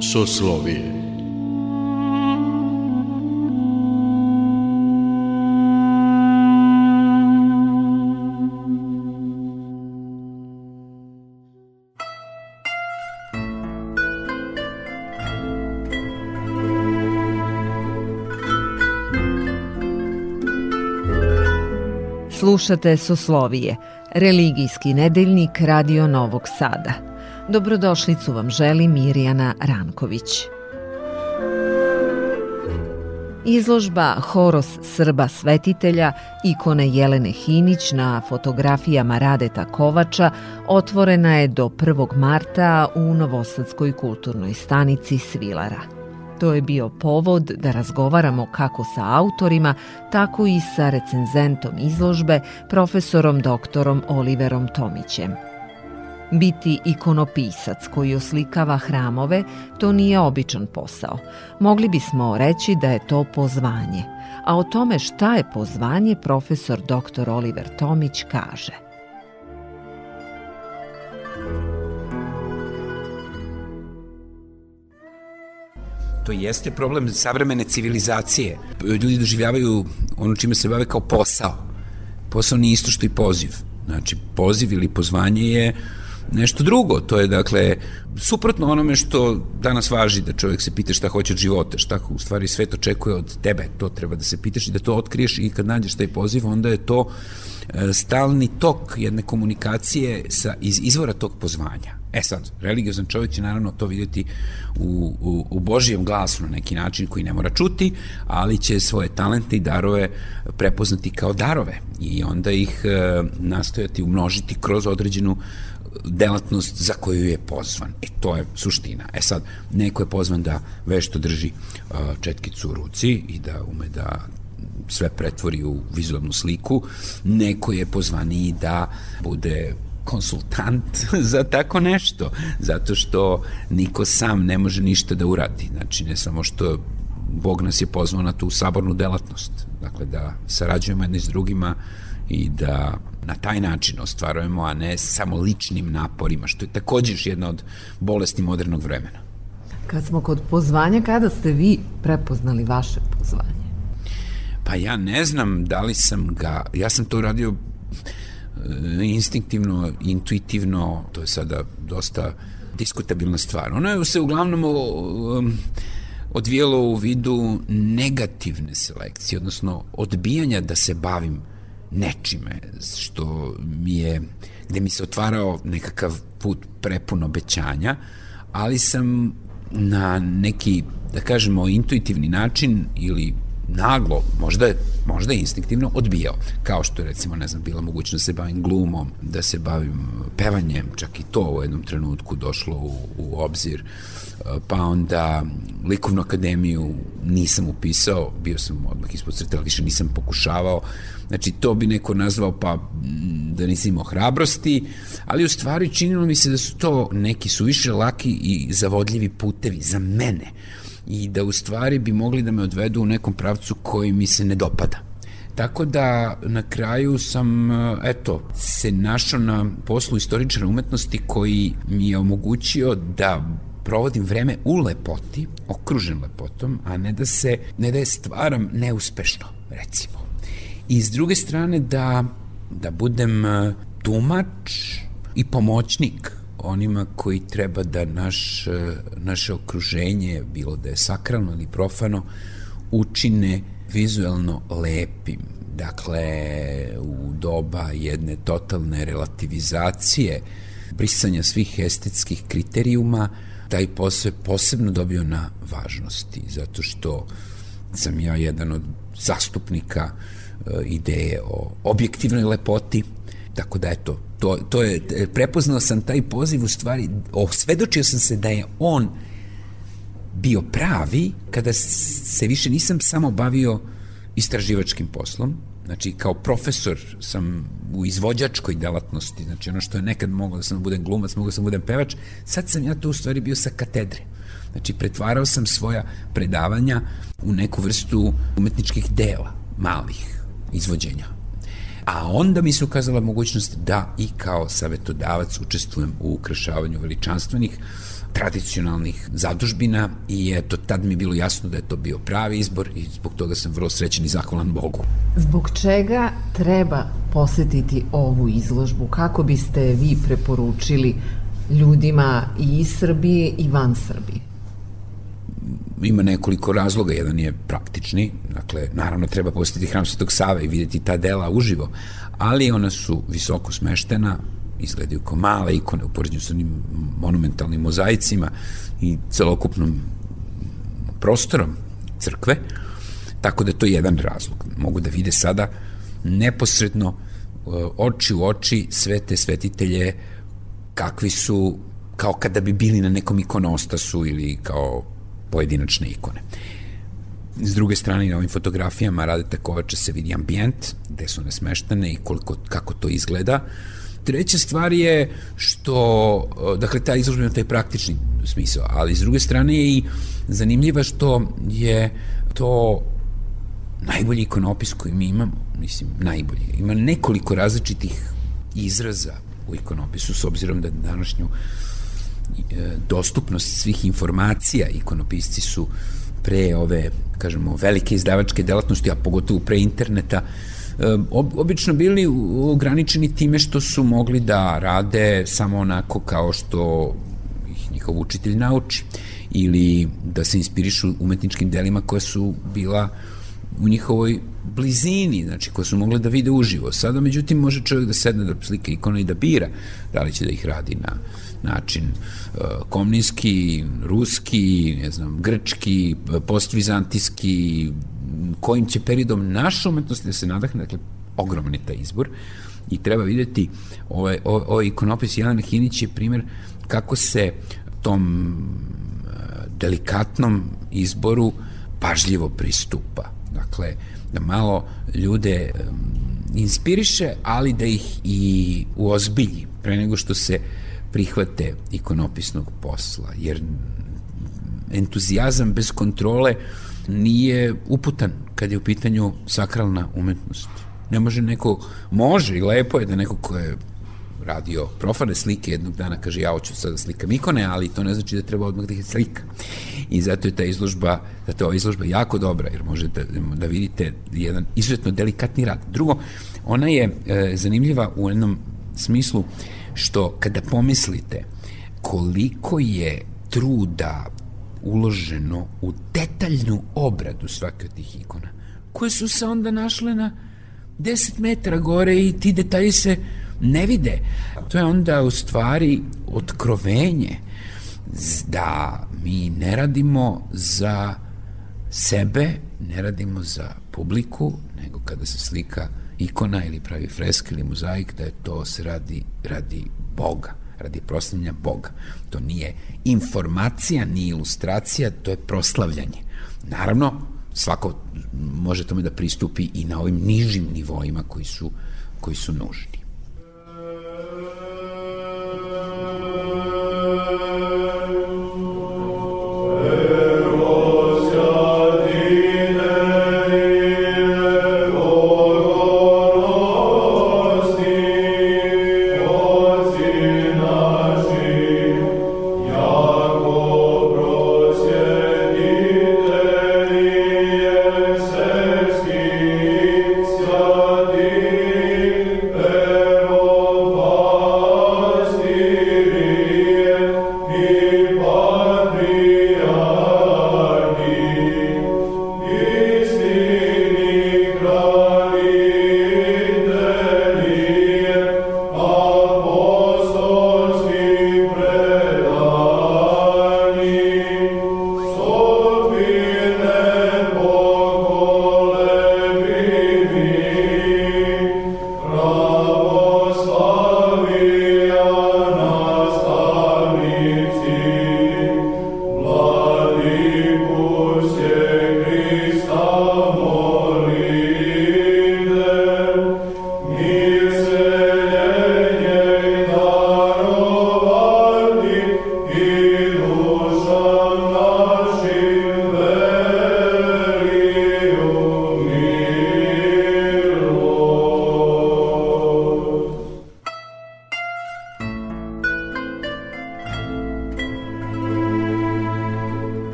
说实话，我也。Slušate Soslovije, religijski nedeljnik Radio Novog Sada. Dobrodošlicu vam želi Mirjana Ranković. Izložba Horos Srba svetitelja, ikone Jelene Hinić na fotografijama Radeta Kovača otvorena je do 1. marta u Novosadskoj kulturnoj stanici Svilara. To je bio povod da razgovaramo kako sa autorima, tako i sa recenzentom izložbe, profesorom doktorom Oliverom Tomićem. Biti ikonopisac koji oslikava hramove, to nije običan posao. Mogli bismo reći da je to pozvanje. A o tome šta je pozvanje profesor dr. Oliver Tomić kaže. To jeste problem savremene civilizacije. Ljudi doživljavaju ono čime se bave kao posao. Posao nije isto što i poziv. Znači, poziv ili pozvanje je nešto drugo. To je, dakle, suprotno onome što danas važi, da čovjek se pita šta hoće od života, šta u stvari svet očekuje od tebe, to treba da se pitaš i da to otkriješ i kad nađeš taj poziv, onda je to e, stalni tok jedne komunikacije sa, iz izvora tog pozvanja. E sad, religiozan čovjek će naravno to vidjeti u, u, u Božijem glasu na neki način koji ne mora čuti, ali će svoje talente i darove prepoznati kao darove i onda ih e, nastojati umnožiti kroz određenu delatnost za koju je pozvan. E, to je suština. E sad, neko je pozvan da vešto drži uh, četkicu u ruci i da ume da sve pretvori u vizualnu sliku, neko je pozvaniji da bude konsultant za tako nešto, zato što niko sam ne može ništa da uradi. Znači, ne samo što Bog nas je pozvao na tu sabornu delatnost, dakle da sarađujemo jedni s drugima i da na taj način ostvarujemo, a ne samo ličnim naporima, što je takođe još jedna od bolesti modernog vremena. Kad smo kod pozvanja, kada ste vi prepoznali vaše pozvanje? Pa ja ne znam da li sam ga, ja sam to uradio instinktivno, intuitivno, to je sada dosta diskutabilna stvar. Ono je se uglavnom um, odvijelo u vidu negativne selekcije, odnosno odbijanja da se bavim nečime što mi je, gde mi se otvarao nekakav put prepun obećanja, ali sam na neki, da kažemo, intuitivni način ili naglo, možda je, možda instinktivno odbijao. Kao što je recimo, ne znam, bila mogućnost da se bavim glumom, da se bavim pevanjem, čak i to u jednom trenutku došlo u, u obzir. Pa onda likovnu akademiju nisam upisao, bio sam odmah ispod crte, ali više nisam pokušavao. Znači, to bi neko nazvao pa da nisam imao hrabrosti, ali u stvari činilo mi se da su to neki suviše laki i zavodljivi putevi za mene i da u stvari bi mogli da me odvedu u nekom pravcu koji mi se ne dopada. Tako da na kraju sam, eto, se našao na poslu istoričara umetnosti koji mi je omogućio da provodim vreme u lepoti, okružen lepotom, a ne da se, ne da je stvaram neuspešno, recimo. I s druge strane da, da budem tumač i pomoćnik onima koji treba da naš, naše okruženje, bilo da je sakralno ili profano, učine vizuelno lepim. Dakle, u doba jedne totalne relativizacije, brisanja svih estetskih kriterijuma, taj posao je posebno dobio na važnosti, zato što sam ja jedan od zastupnika e, ideje o objektivnoj lepoti, tako da eto, to, to je, prepoznao sam taj poziv u stvari, osvedočio sam se da je on bio pravi kada se više nisam samo bavio istraživačkim poslom, znači kao profesor sam u izvođačkoj delatnosti, znači ono što je nekad moglo da sam budem glumac, mogao da sam budem pevač, sad sam ja to u stvari bio sa katedre. Znači, pretvarao sam svoja predavanja u neku vrstu umetničkih dela. malih izvođenja. A onda mi se ukazala mogućnost da i kao savetodavac učestvujem u ukrašavanju veličanstvenih tradicionalnih zadužbina i eto, tad mi je bilo jasno da je to bio pravi izbor i zbog toga sam vrlo srećen i zahvalan Bogu. Zbog čega treba posetiti ovu izložbu? Kako biste vi preporučili ljudima i iz Srbije i van Srbije? Ima nekoliko razloga, jedan je praktični, dakle, naravno treba posetiti hram Svetog Save i videti ta dela uživo, ali ona su visoko smeštena, izgledaju kao male ikone u poređenju sa onim monumentalnim mozaicima i celokupnom prostorom crkve, tako da to je jedan razlog. Mogu da vide sada neposredno e, oči u oči sve te svetitelje kakvi su kao kada bi bili na nekom ikonostasu ili kao pojedinačne ikone. S druge strane, na ovim fotografijama Radeta Kovača se vidi ambijent, gde su nesmeštene i koliko, kako to izgleda. Treća stvar je što, dakle, ta izložba ima taj praktični smisao, ali s druge strane je i zanimljiva što je to najbolji ikonopis koji mi imamo, mislim, najbolji. Ima nekoliko različitih izraza u ikonopisu, s obzirom da današnju dostupnost svih informacija. Ikonopisci su pre ove, kažemo, velike izdavačke delatnosti, a pogotovo pre interneta, e, obično bili ograničeni time što su mogli da rade samo onako kao što ih njihov učitelj nauči ili da se inspirišu umetničkim delima koja su bila u njihovoj blizini, znači koje su mogle da vide uživo. Sada, međutim, može čovjek da sedne da slika ikona i da bira da li će da ih radi na način uh, komninski, ruski, ne znam, grčki, postvizantijski, kojim će periodom naša umetnost da se nadahne, dakle, ogroman je taj izbor i treba videti ovaj, ovaj, ikonopis Jelena Hinić je primjer kako se tom uh, delikatnom izboru pažljivo pristupa. Dakle, da malo ljude inspiriše, ali da ih i uozbilji pre nego što se prihvate ikonopisnog posla, jer entuzijazam bez kontrole nije uputan kad je u pitanju sakralna umetnost. Ne može neko, može i lepo je da neko ko je radio profane slike jednog dana kaže ja hoću sada da slikam ikone, ali to ne znači da treba odmah da ih slika. I zato je ta izložba, zato je ova izložba jako dobra, jer možete da vidite jedan izuzetno delikatni rad. Drugo, ona je e, zanimljiva u jednom smislu što kada pomislite koliko je truda uloženo u detaljnu obradu svake od tih ikona, koje su se onda našle na 10 metara gore i ti detalji se ne vide. To je onda u stvari otkrovenje da mi ne radimo za sebe, ne radimo za publiku, nego kada se slika ikona ili pravi fresk ili mozaik, da je to se radi, radi Boga, radi proslavljanja Boga. To nije informacija, ni ilustracija, to je proslavljanje. Naravno, svako može tome da pristupi i na ovim nižim nivoima koji su, koji su nužni.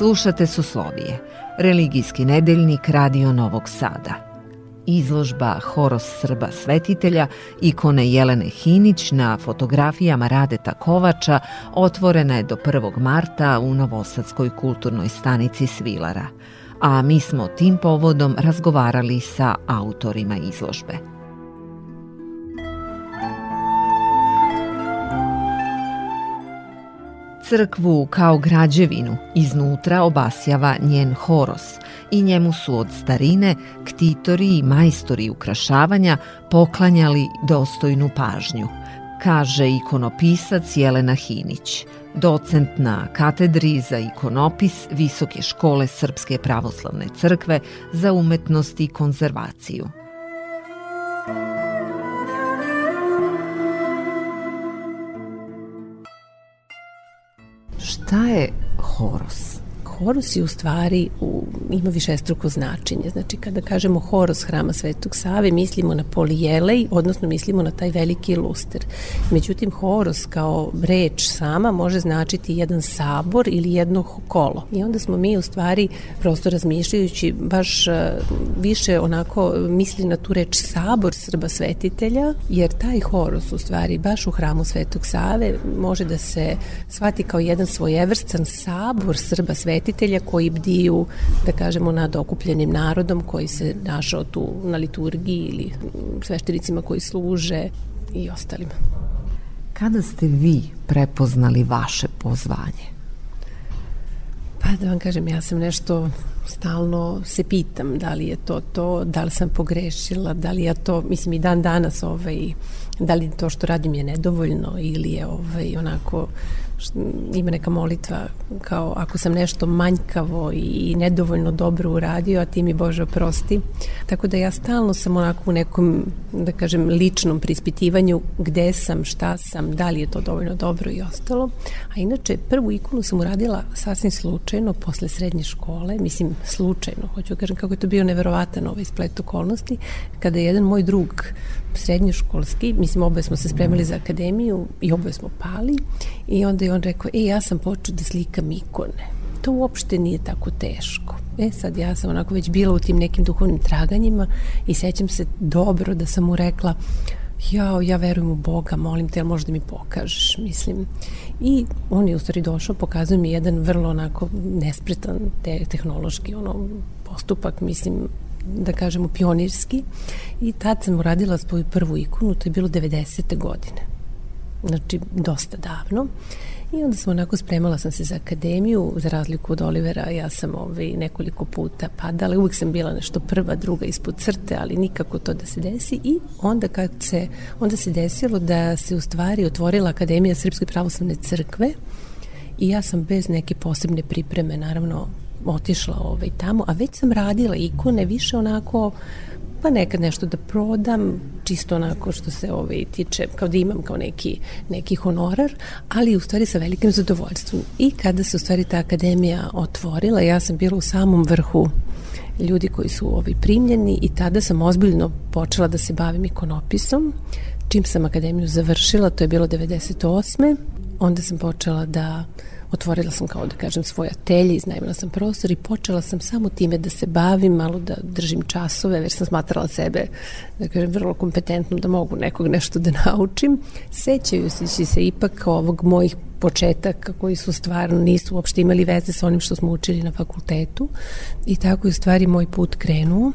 Slušate Suslovije, religijski nedeljnik Radio Novog Sada. Izložba Horos Srba Svetitelja ikone Jelene Hinić na fotografijama Radeta Kovača otvorena je do 1. marta u Novosadskoj kulturnoj stanici Svilara, a mi smo tim povodom razgovarali sa autorima izložbe. Crkvu kao građevinu. Iznutra obasjava njen horos. I njemu su od starine ktitori i majstori ukrašavanja poklanjali dostojnu pažnju, kaže ikonopisac Jelena Hinić, docent na katedri za ikonopis Visoke škole Srpske pravoslavne crkve za umetnost i konzervaciju. Šta je Horos? Horus je u stvari u, ima višestruko značenje. Znači, kada kažemo Horos hrama Svetog Save, mislimo na polijelej, odnosno mislimo na taj veliki luster. Međutim, Horos kao reč sama može značiti jedan sabor ili jedno kolo. I onda smo mi u stvari prosto razmišljajući baš e, više onako misli na tu reč sabor Srba svetitelja, jer taj Horos u stvari baš u hramu Svetog Save može da se shvati kao jedan svojevrstan sabor Srba svetitelja svetitelja koji bdiju, da kažemo, nad okupljenim narodom koji se našao tu na liturgiji ili sveštenicima koji služe i ostalima. Kada ste vi prepoznali vaše pozvanje? Pa da vam kažem, ja sam nešto stalno se pitam da li je to to, da li sam pogrešila, da li ja to, mislim i dan danas ovaj, da li to što radim je nedovoljno ili je ovaj, onako ima neka molitva kao ako sam nešto manjkavo i nedovoljno dobro uradio, a ti mi Bože oprosti. Tako da ja stalno sam onako u nekom, da kažem, ličnom prispitivanju gde sam, šta sam, da li je to dovoljno dobro i ostalo. A inače, prvu ikonu sam uradila sasvim slučajno posle srednje škole, mislim slučajno, hoću da kažem kako je to bio neverovatan ovaj splet okolnosti, kada je jedan moj drug srednjoškolski, mislim oboje smo se spremali za akademiju i oboje smo pali i onda je on rekao, e ja sam počeo da slikam ikone. To uopšte nije tako teško. E sad ja sam onako već bila u tim nekim duhovnim traganjima i sećam se dobro da sam mu rekla ja, ja verujem u Boga, molim te, možda mi pokažeš, mislim. I on je u stvari došao, pokazuje mi jedan vrlo onako nespretan te, tehnološki ono, postupak, mislim, da kažemo, pionirski i tad sam uradila svoju prvu ikonu, to je bilo 90. godine. Znači, dosta davno. I onda sam onako spremala sam se za akademiju, za razliku od Olivera, ja sam ovaj, nekoliko puta padala, uvijek sam bila nešto prva, druga ispod crte, ali nikako to da se desi. I onda kad se, onda se desilo da se u stvari otvorila Akademija Srpske pravoslavne crkve i ja sam bez neke posebne pripreme, naravno, otišla ovaj, tamo, a već sam radila ikone više onako pa nekad nešto da prodam, čisto onako što se ovaj, tiče, kao da imam kao neki, neki honorar, ali u stvari sa velikim zadovoljstvom. I kada se u stvari ta akademija otvorila, ja sam bila u samom vrhu ljudi koji su ovaj, primljeni i tada sam ozbiljno počela da se bavim ikonopisom. Čim sam akademiju završila, to je bilo 98. Onda sam počela da otvorila sam kao da kažem svoj atelje, iznajmila sam prostor i počela sam samo time da se bavim, malo da držim časove, već sam smatrala sebe da kažem vrlo kompetentno da mogu nekog nešto da naučim. Sećaju se, se ipak ovog mojih početaka koji su stvarno nisu uopšte imali veze sa onim što smo učili na fakultetu i tako je u stvari moj put krenuo.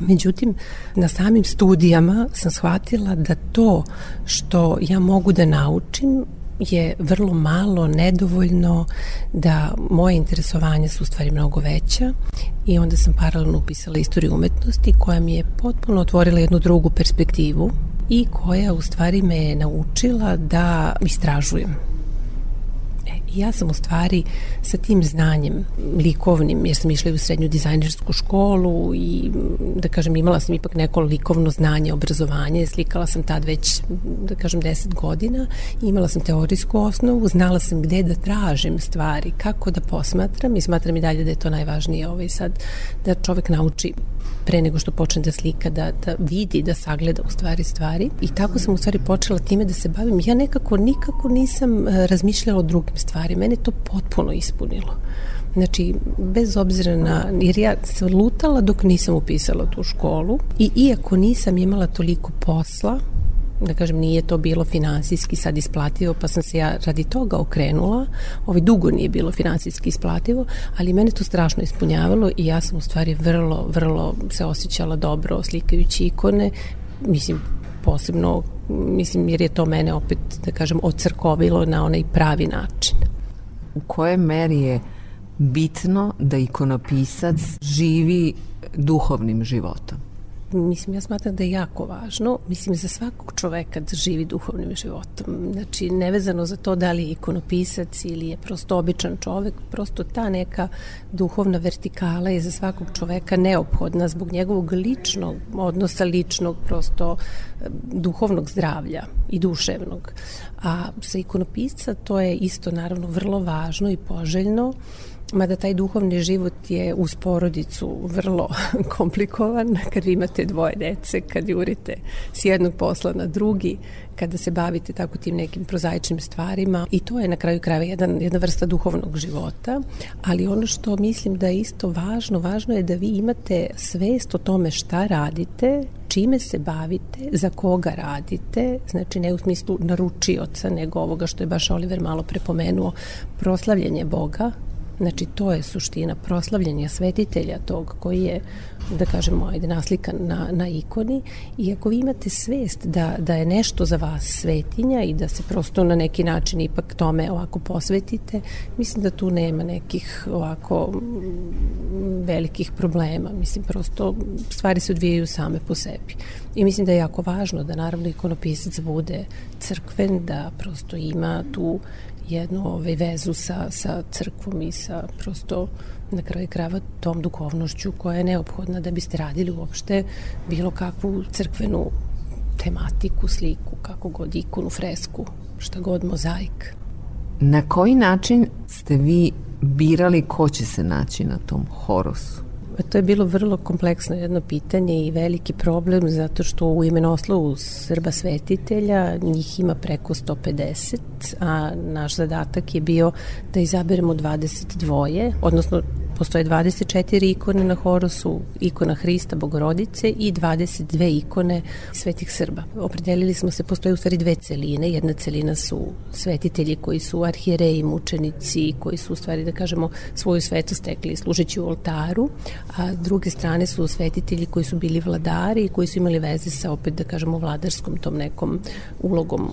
Međutim, na samim studijama sam shvatila da to što ja mogu da naučim je vrlo malo, nedovoljno, da moje interesovanja su u stvari mnogo veća i onda sam paralelno upisala istoriju umetnosti koja mi je potpuno otvorila jednu drugu perspektivu i koja u stvari me je naučila da istražujem ja sam u stvari sa tim znanjem likovnim, jer sam išla u srednju dizajnersku školu i da kažem imala sam ipak neko likovno znanje, obrazovanje, slikala sam tad već da kažem 10 godina, imala sam teorijsku osnovu, znala sam gde da tražim stvari, kako da posmatram i smatram i dalje da je to najvažnije ovaj sad da čovek nauči pre nego što počne da slika, da, da vidi, da sagleda u stvari stvari. I tako sam u stvari počela time da se bavim. Ja nekako nikako nisam e, razmišljala o drugim stvarima. Mene to potpuno ispunilo. Znači, bez obzira na, jer ja sam lutala dok nisam upisala tu školu i iako nisam imala toliko posla, da kažem, nije to bilo finansijski sad isplativo, pa sam se ja radi toga okrenula. Ovaj dugo nije bilo finansijski isplativo, ali mene to strašno ispunjavalo i ja sam u stvari vrlo, vrlo se osjećala dobro slikajući ikone. Mislim, posebno, mislim, jer je to mene opet, da kažem, ocrkovilo na onaj pravi način. U koje meri je bitno da ikonopisac živi duhovnim životom? Mislim, ja smatram da je jako važno, mislim, za svakog čoveka da živi duhovnim životom. Znači, nevezano za to da li je ikonopisac ili je prosto običan čovek, prosto ta neka duhovna vertikala je za svakog čoveka neophodna zbog njegovog ličnog odnosa, ličnog prosto duhovnog zdravlja i duševnog. A sa ikonopisca to je isto naravno vrlo važno i poželjno Mada taj duhovni život je uz porodicu vrlo komplikovan, kad vi imate dvoje dece, kad jurite s jednog posla na drugi, kada se bavite tako tim nekim prozaičnim stvarima. I to je na kraju krajeva jedan, jedna vrsta duhovnog života, ali ono što mislim da je isto važno, važno je da vi imate svest o tome šta radite, čime se bavite, za koga radite, znači ne u smislu naručioca, nego ovoga što je baš Oliver malo prepomenuo, proslavljanje Boga, Znači, to je suština proslavljanja svetitelja tog koji je, da kažemo, ajde, naslikan na, na ikoni i ako vi imate svest da, da je nešto za vas svetinja i da se prosto na neki način ipak tome ovako posvetite, mislim da tu nema nekih ovako velikih problema. Mislim, prosto stvari se odvijaju same po sebi. I mislim da je jako važno da naravno ikonopisac bude crkven, da prosto ima tu jednu ovaj, vezu sa, sa crkvom i sa prosto na kraju krava tom duhovnošću koja je neophodna da biste radili uopšte bilo kakvu crkvenu tematiku, sliku, kako god ikonu, fresku, šta god mozaik. Na koji način ste vi birali ko će se naći na tom horosu? Pa to je bilo vrlo kompleksno jedno pitanje i veliki problem zato što u imenoslovu Srba svetitelja njih ima preko 150, a naš zadatak je bio da izaberemo 22, odnosno Postoje 24 ikone na Horosu, ikona Hrista, Bogorodice i 22 ikone svetih Srba. Opredelili smo se, postoje u stvari dve celine. Jedna celina su svetitelji koji su arhijereji, mučenici, koji su u stvari, da kažemo, svoju svetu stekli služeći u oltaru, a s druge strane su svetitelji koji su bili vladari i koji su imali veze sa, opet, da kažemo, vladarskom tom nekom ulogom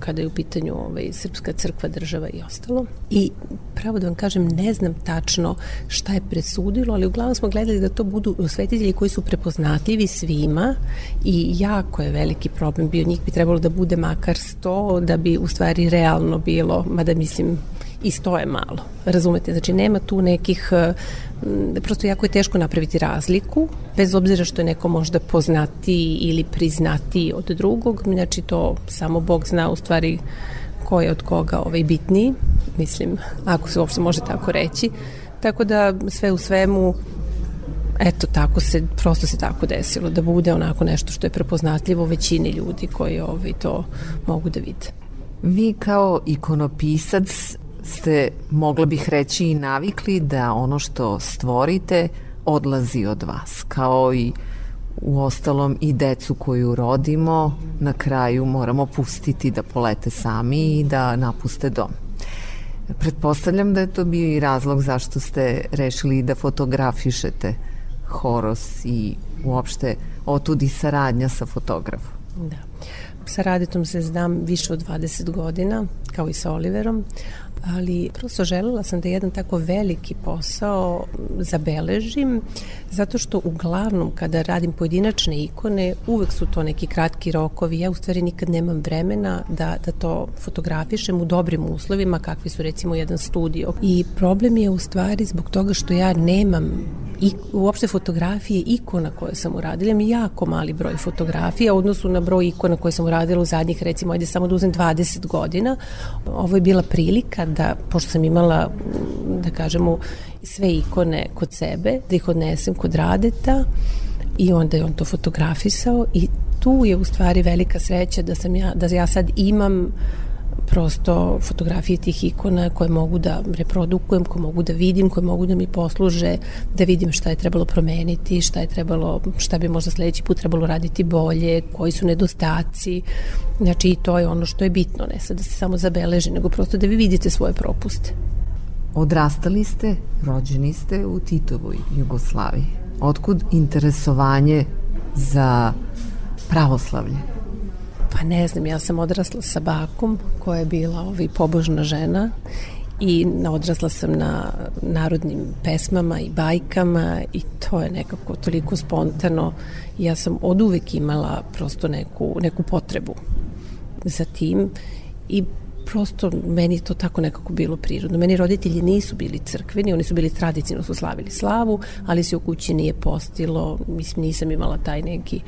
kada je u pitanju ovaj, srpska crkva, država i ostalo. I pravo da vam kažem, ne znam tačno šta je presudilo, ali uglavnom smo gledali da to budu svetitelji koji su prepoznatljivi svima i jako je veliki problem bio. Njih bi trebalo da bude makar 100 da bi u stvari realno bilo, mada mislim i sto je malo. Razumete? Znači nema tu nekih prosto jako je teško napraviti razliku, bez obzira što je neko možda poznati ili priznati od drugog, znači to samo Bog zna u stvari ko je od koga ovaj bitniji, mislim, ako se uopšte može tako reći. Tako da sve u svemu eto tako se, prosto se tako desilo da bude onako nešto što je prepoznatljivo većini ljudi koji ovaj, to mogu da vide. Vi kao ikonopisac ste, mogla bih reći, i navikli da ono što stvorite odlazi od vas, kao i u ostalom i decu koju rodimo na kraju moramo pustiti da polete sami i da napuste dom. Pretpostavljam da je to bio i razlog zašto ste rešili da fotografišete Horos i uopšte otudi saradnja sa fotografom. Da. Sa Raditom se znam više od 20 godina, kao i sa Oliverom, ali prosto želela sam da jedan tako veliki posao zabeležim, zato što uglavnom kada radim pojedinačne ikone, uvek su to neki kratki rokovi, ja u stvari nikad nemam vremena da, da to fotografišem u dobrim uslovima, kakvi su recimo jedan studio. I problem je u stvari zbog toga što ja nemam i uopšte fotografije ikona koje sam uradila, imam jako mali broj fotografija u odnosu na broj ikona koje sam uradila u zadnjih recimo, ajde samo da uzem 20 godina. Ovo je bila prilika da, pošto sam imala, da kažemo, sve ikone kod sebe, da ih odnesem kod Radeta i onda je on to fotografisao i tu je u stvari velika sreća da sam ja, da ja sad imam prosto fotografije tih ikona koje mogu da reprodukujem, koje mogu da vidim, koje mogu da mi posluže, da vidim šta je trebalo promeniti, šta je trebalo, šta bi možda sledeći put trebalo raditi bolje, koji su nedostaci. Znači i to je ono što je bitno, ne sad da se samo zabeleži, nego prosto da vi vidite svoje propuste. Odrastali ste, rođeni ste u Titovoj Jugoslaviji. Otkud interesovanje za pravoslavlje? Pa ne znam, ja sam odrasla sa bakom koja je bila ovi pobožna žena i odrasla sam na narodnim pesmama i bajkama i to je nekako toliko spontano. Ja sam od uvek imala prosto neku, neku potrebu za tim i prosto meni to tako nekako bilo prirodno. Meni roditelji nisu bili crkveni, oni su bili tradicijno su slavili slavu, ali se u kući nije postilo, mislim nisam imala taj neki,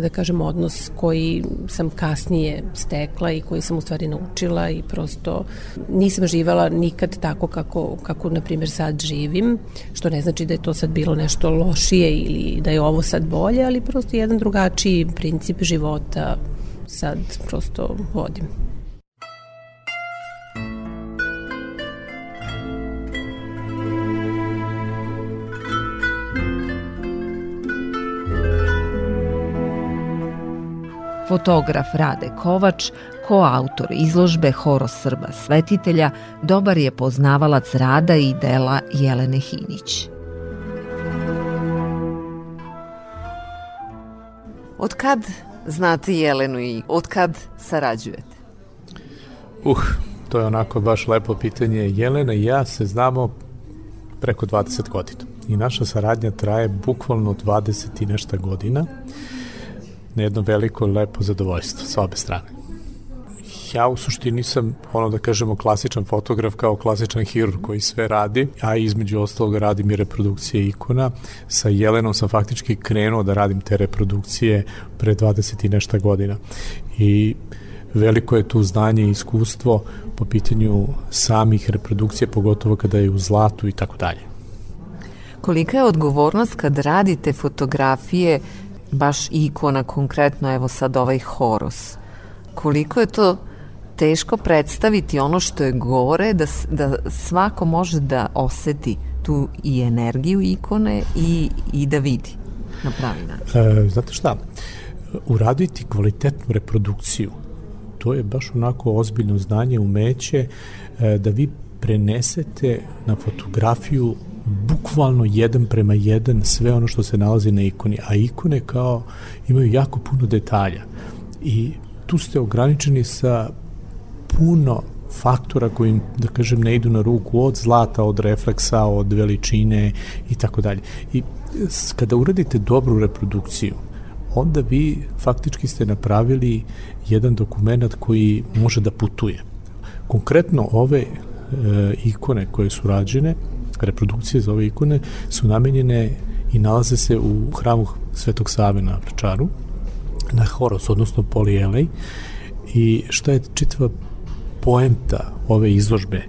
da kažem, odnos koji sam kasnije stekla i koji sam u stvari naučila i prosto nisam živala nikad tako kako, kako na primjer sad živim, što ne znači da je to sad bilo nešto lošije ili da je ovo sad bolje, ali prosto jedan drugačiji princip života sad prosto vodim. Fotograf Rade Kovač, koautor izložbe Horo Srba Svetitelja, dobar je poznavalac rada i dela Jelene Hinić. Od kad znate Jelenu i od kad sarađujete? Uh, to je onako baš lepo pitanje. Jelena i ja se znamo preko 20 godina i naša saradnja traje bukvalno 20 i nešto godina na jedno veliko lepo zadovoljstvo sa obe strane. Ja u suštini sam, ono da kažemo, klasičan fotograf kao klasičan hirurg koji sve radi, a između ostalog radim i reprodukcije ikona. Sa Jelenom sam faktički krenuo da radim te reprodukcije pre 20 i nešta godina. I veliko je tu znanje i iskustvo po pitanju samih reprodukcija, pogotovo kada je u zlatu i tako dalje. Kolika je odgovornost kad radite fotografije baš ikona, konkretno evo sad ovaj Horos. Koliko je to teško predstaviti ono što je gore, da, da svako može da oseti tu i energiju ikone i, i da vidi na pravi način. E, znate šta, uraditi kvalitetnu reprodukciju, to je baš onako ozbiljno znanje, umeće, e, da vi prenesete na fotografiju bukvalno jedan prema jedan sve ono što se nalazi na ikoni, a ikone kao imaju jako puno detalja i tu ste ograničeni sa puno faktora koji da kažem, ne idu na ruku od zlata, od refleksa, od veličine i tako dalje. I kada uradite dobru reprodukciju, onda vi faktički ste napravili jedan dokument koji može da putuje. Konkretno ove e, ikone koje su rađene, reprodukcije za ove ikone su namenjene i nalaze se u hramu Svetog Save na Vračaru, na Horos, odnosno Polijelej. I šta je čitava poenta ove izložbe?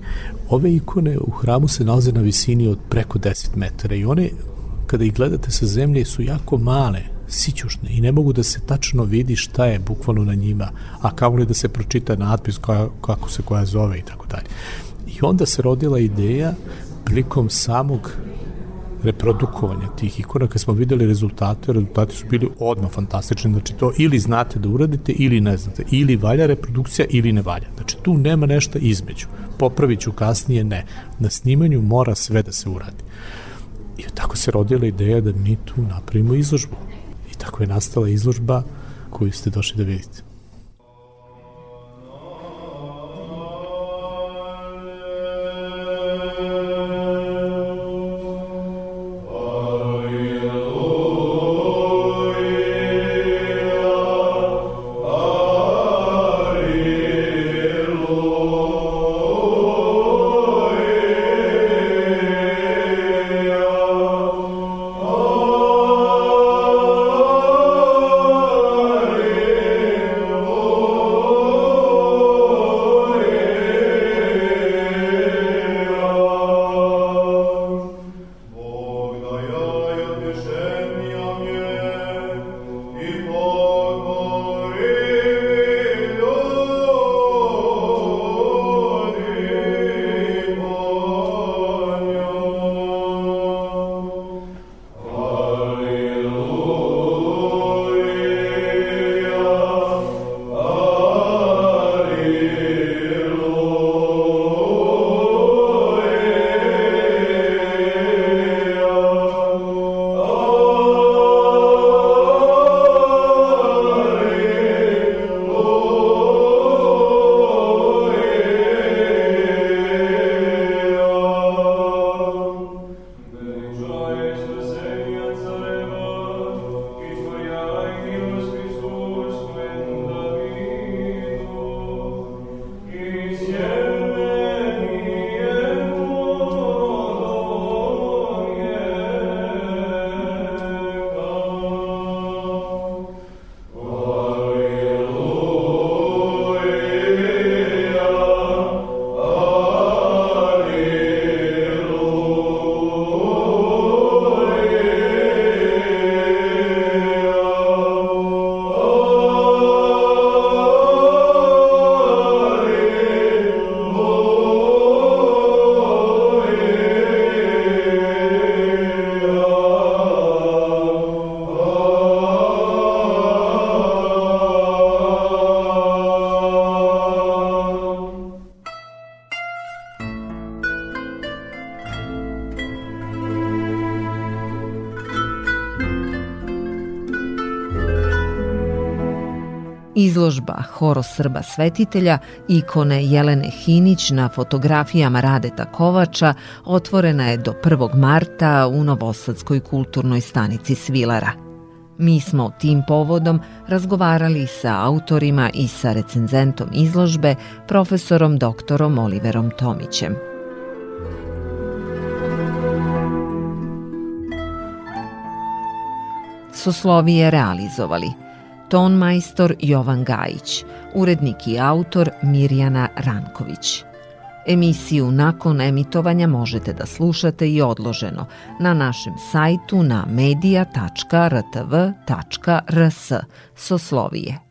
Ove ikone u hramu se nalaze na visini od preko 10 metara i one, kada ih gledate sa zemlje, su jako male, sićušne i ne mogu da se tačno vidi šta je bukvalno na njima, a li da se pročita natpis koja, kako se koja zove i tako dalje. I onda se rodila ideja prilikom samog reprodukovanja tih ikona, kad smo videli rezultate, rezultati su bili odmah fantastični, znači to ili znate da uradite ili ne znate, ili valja reprodukcija ili ne valja. Znači tu nema nešto između. Popravit ću kasnije, ne. Na snimanju mora sve da se uradi. I tako se rodila ideja da mi tu napravimo izložbu. I tako je nastala izložba koju ste došli da vidite. Horo Srba svetitelja ikone Jelene Hinić na fotografijama Radeta Kovača otvorena je do 1. marta u Novosadskoj kulturnoj stanici Svilara. Mi smo tim povodom razgovarali sa autorima i sa recenzentom izložbe, profesorom doktorom Oliverom Tomićem. Soslovije realizovali – ton majstor Jovan Gajić, urednik i autor Mirjana Ranković. Emisiju nakon emitovanja možete da slušate i odloženo na našem sajtu na media.rtv.rs Soslovije.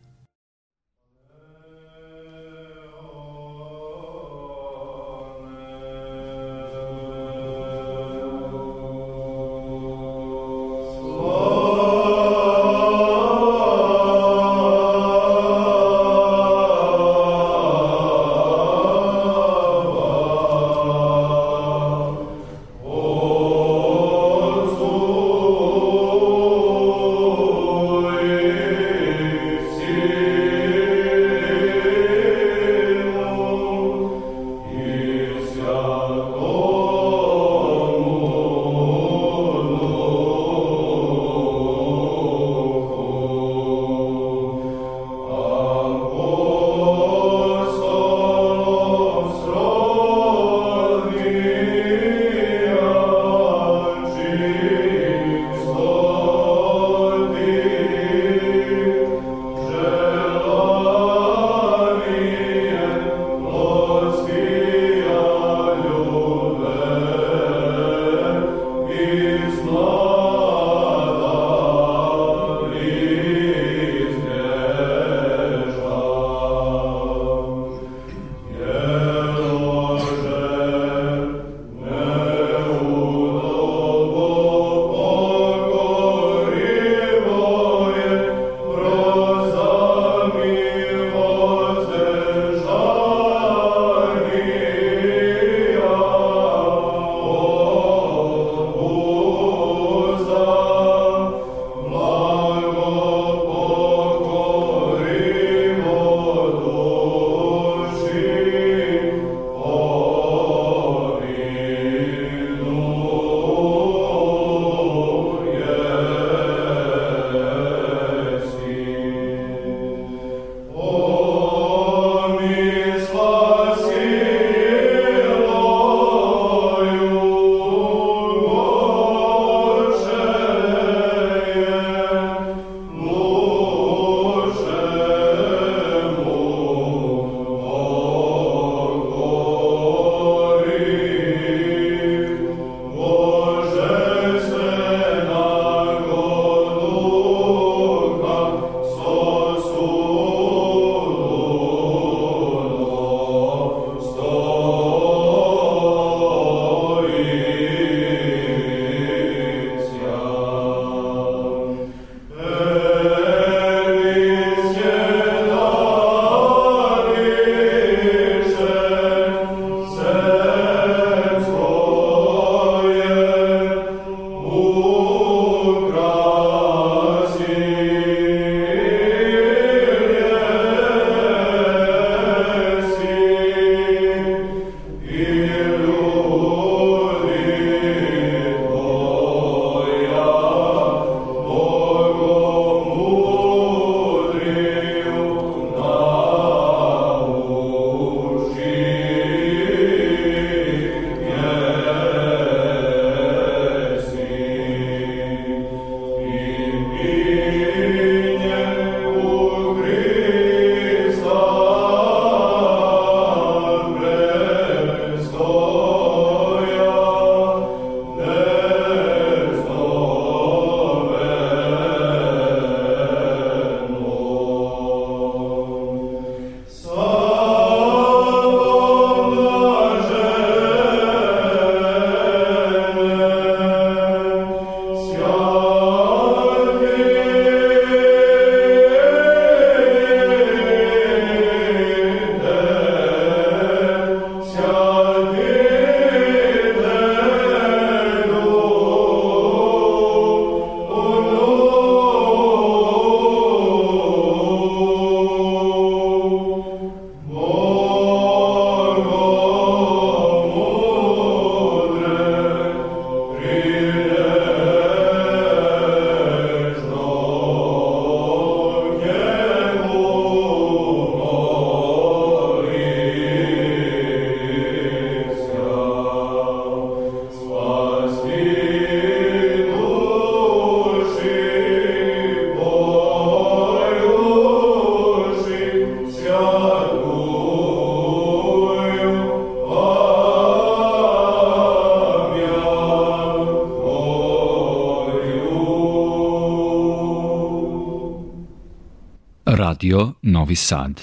Radio Novi Sad.